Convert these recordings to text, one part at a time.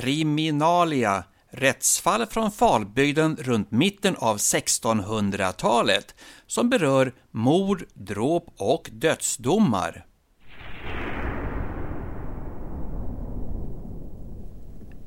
Kriminalia Rättsfall från Falbygden runt mitten av 1600-talet som berör mord, dråp och dödsdomar.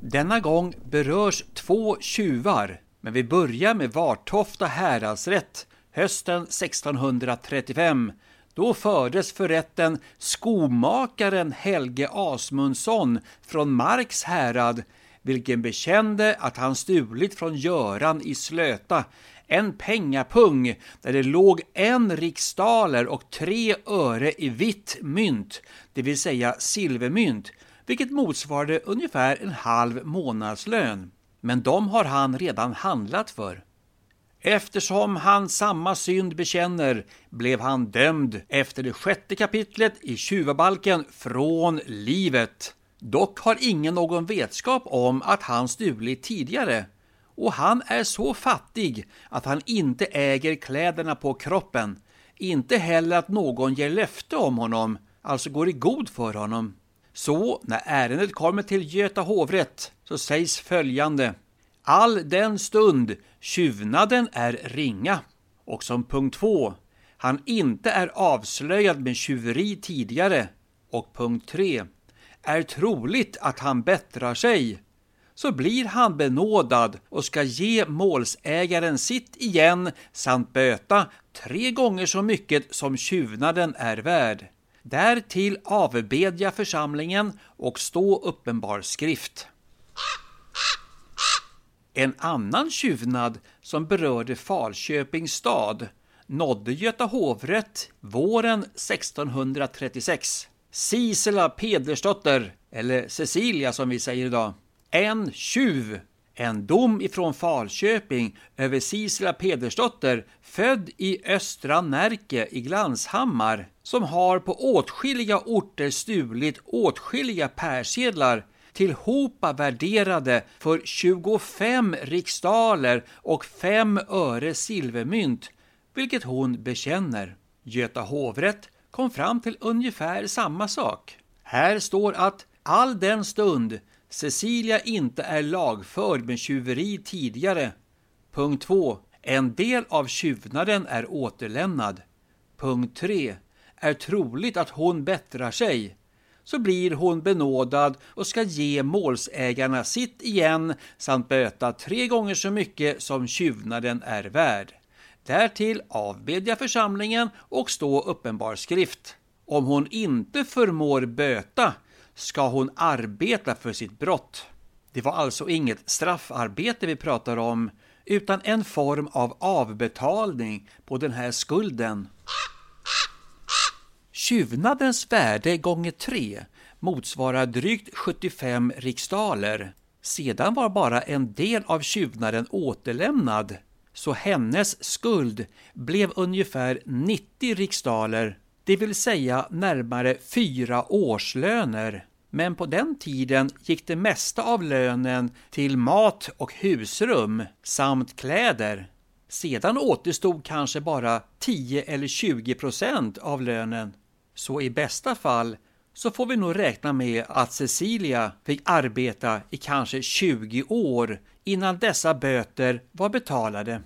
Denna gång berörs två tjuvar, men vi börjar med Vartofta häradsrätt hösten 1635. Då fördes för rätten skomakaren Helge Asmundsson från Marks härad, vilken bekände att han stulit från Göran i Slöta en pengapung där det låg en riksdaler och tre öre i vitt mynt, det vill säga silvermynt, vilket motsvarade ungefär en halv månadslön. Men de har han redan handlat för. Eftersom han samma synd bekänner blev han dömd efter det sjätte kapitlet i tjuvabalken från livet. Dock har ingen någon vetskap om att han stulit tidigare och han är så fattig att han inte äger kläderna på kroppen, inte heller att någon ger löfte om honom, alltså går i god för honom. Så när ärendet kommer till Göta hovrätt så sägs följande. All den stund tjuvnaden är ringa och som punkt 2 han inte är avslöjad med tjuveri tidigare och punkt 3 är troligt att han bättrar sig så blir han benådad och ska ge målsägaren sitt igen samt böta tre gånger så mycket som tjuvnaden är värd. Därtill avbedja församlingen och stå uppenbar skrift. En annan tjuvnad som berörde Falköpings stad nådde Göta hovrätt våren 1636. Sisela Pedersdotter, eller Cecilia som vi säger idag, en tjuv en dom ifrån Falköping över Sisela Pedersdotter, född i Östra Närke i Glanshammar, som har på åtskilliga orter stulit åtskilliga persedlar tillhopa värderade för 25 riksdaler och 5 öre silvermynt, vilket hon bekänner. Göta hovrätt kom fram till ungefär samma sak. Här står att all den stund Cecilia inte är lagförd med tjuveri tidigare. Punkt 2. En del av tjuvnaden är återlämnad. Punkt 3. Är troligt att hon bättrar sig så blir hon benådad och ska ge målsägarna sitt igen samt böta tre gånger så mycket som tjuvnaden är värd. Därtill avbedja församlingen och stå uppenbar skrift. Om hon inte förmår böta ska hon arbeta för sitt brott. Det var alltså inget straffarbete vi pratar om, utan en form av avbetalning på den här skulden. Tjuvnadens värde gånger tre motsvarar drygt 75 riksdaler. Sedan var bara en del av tjuvnaden återlämnad, så hennes skuld blev ungefär 90 riksdaler det vill säga närmare fyra årslöner. Men på den tiden gick det mesta av lönen till mat och husrum samt kläder. Sedan återstod kanske bara 10 eller 20 procent av lönen. Så i bästa fall så får vi nog räkna med att Cecilia fick arbeta i kanske 20 år innan dessa böter var betalade.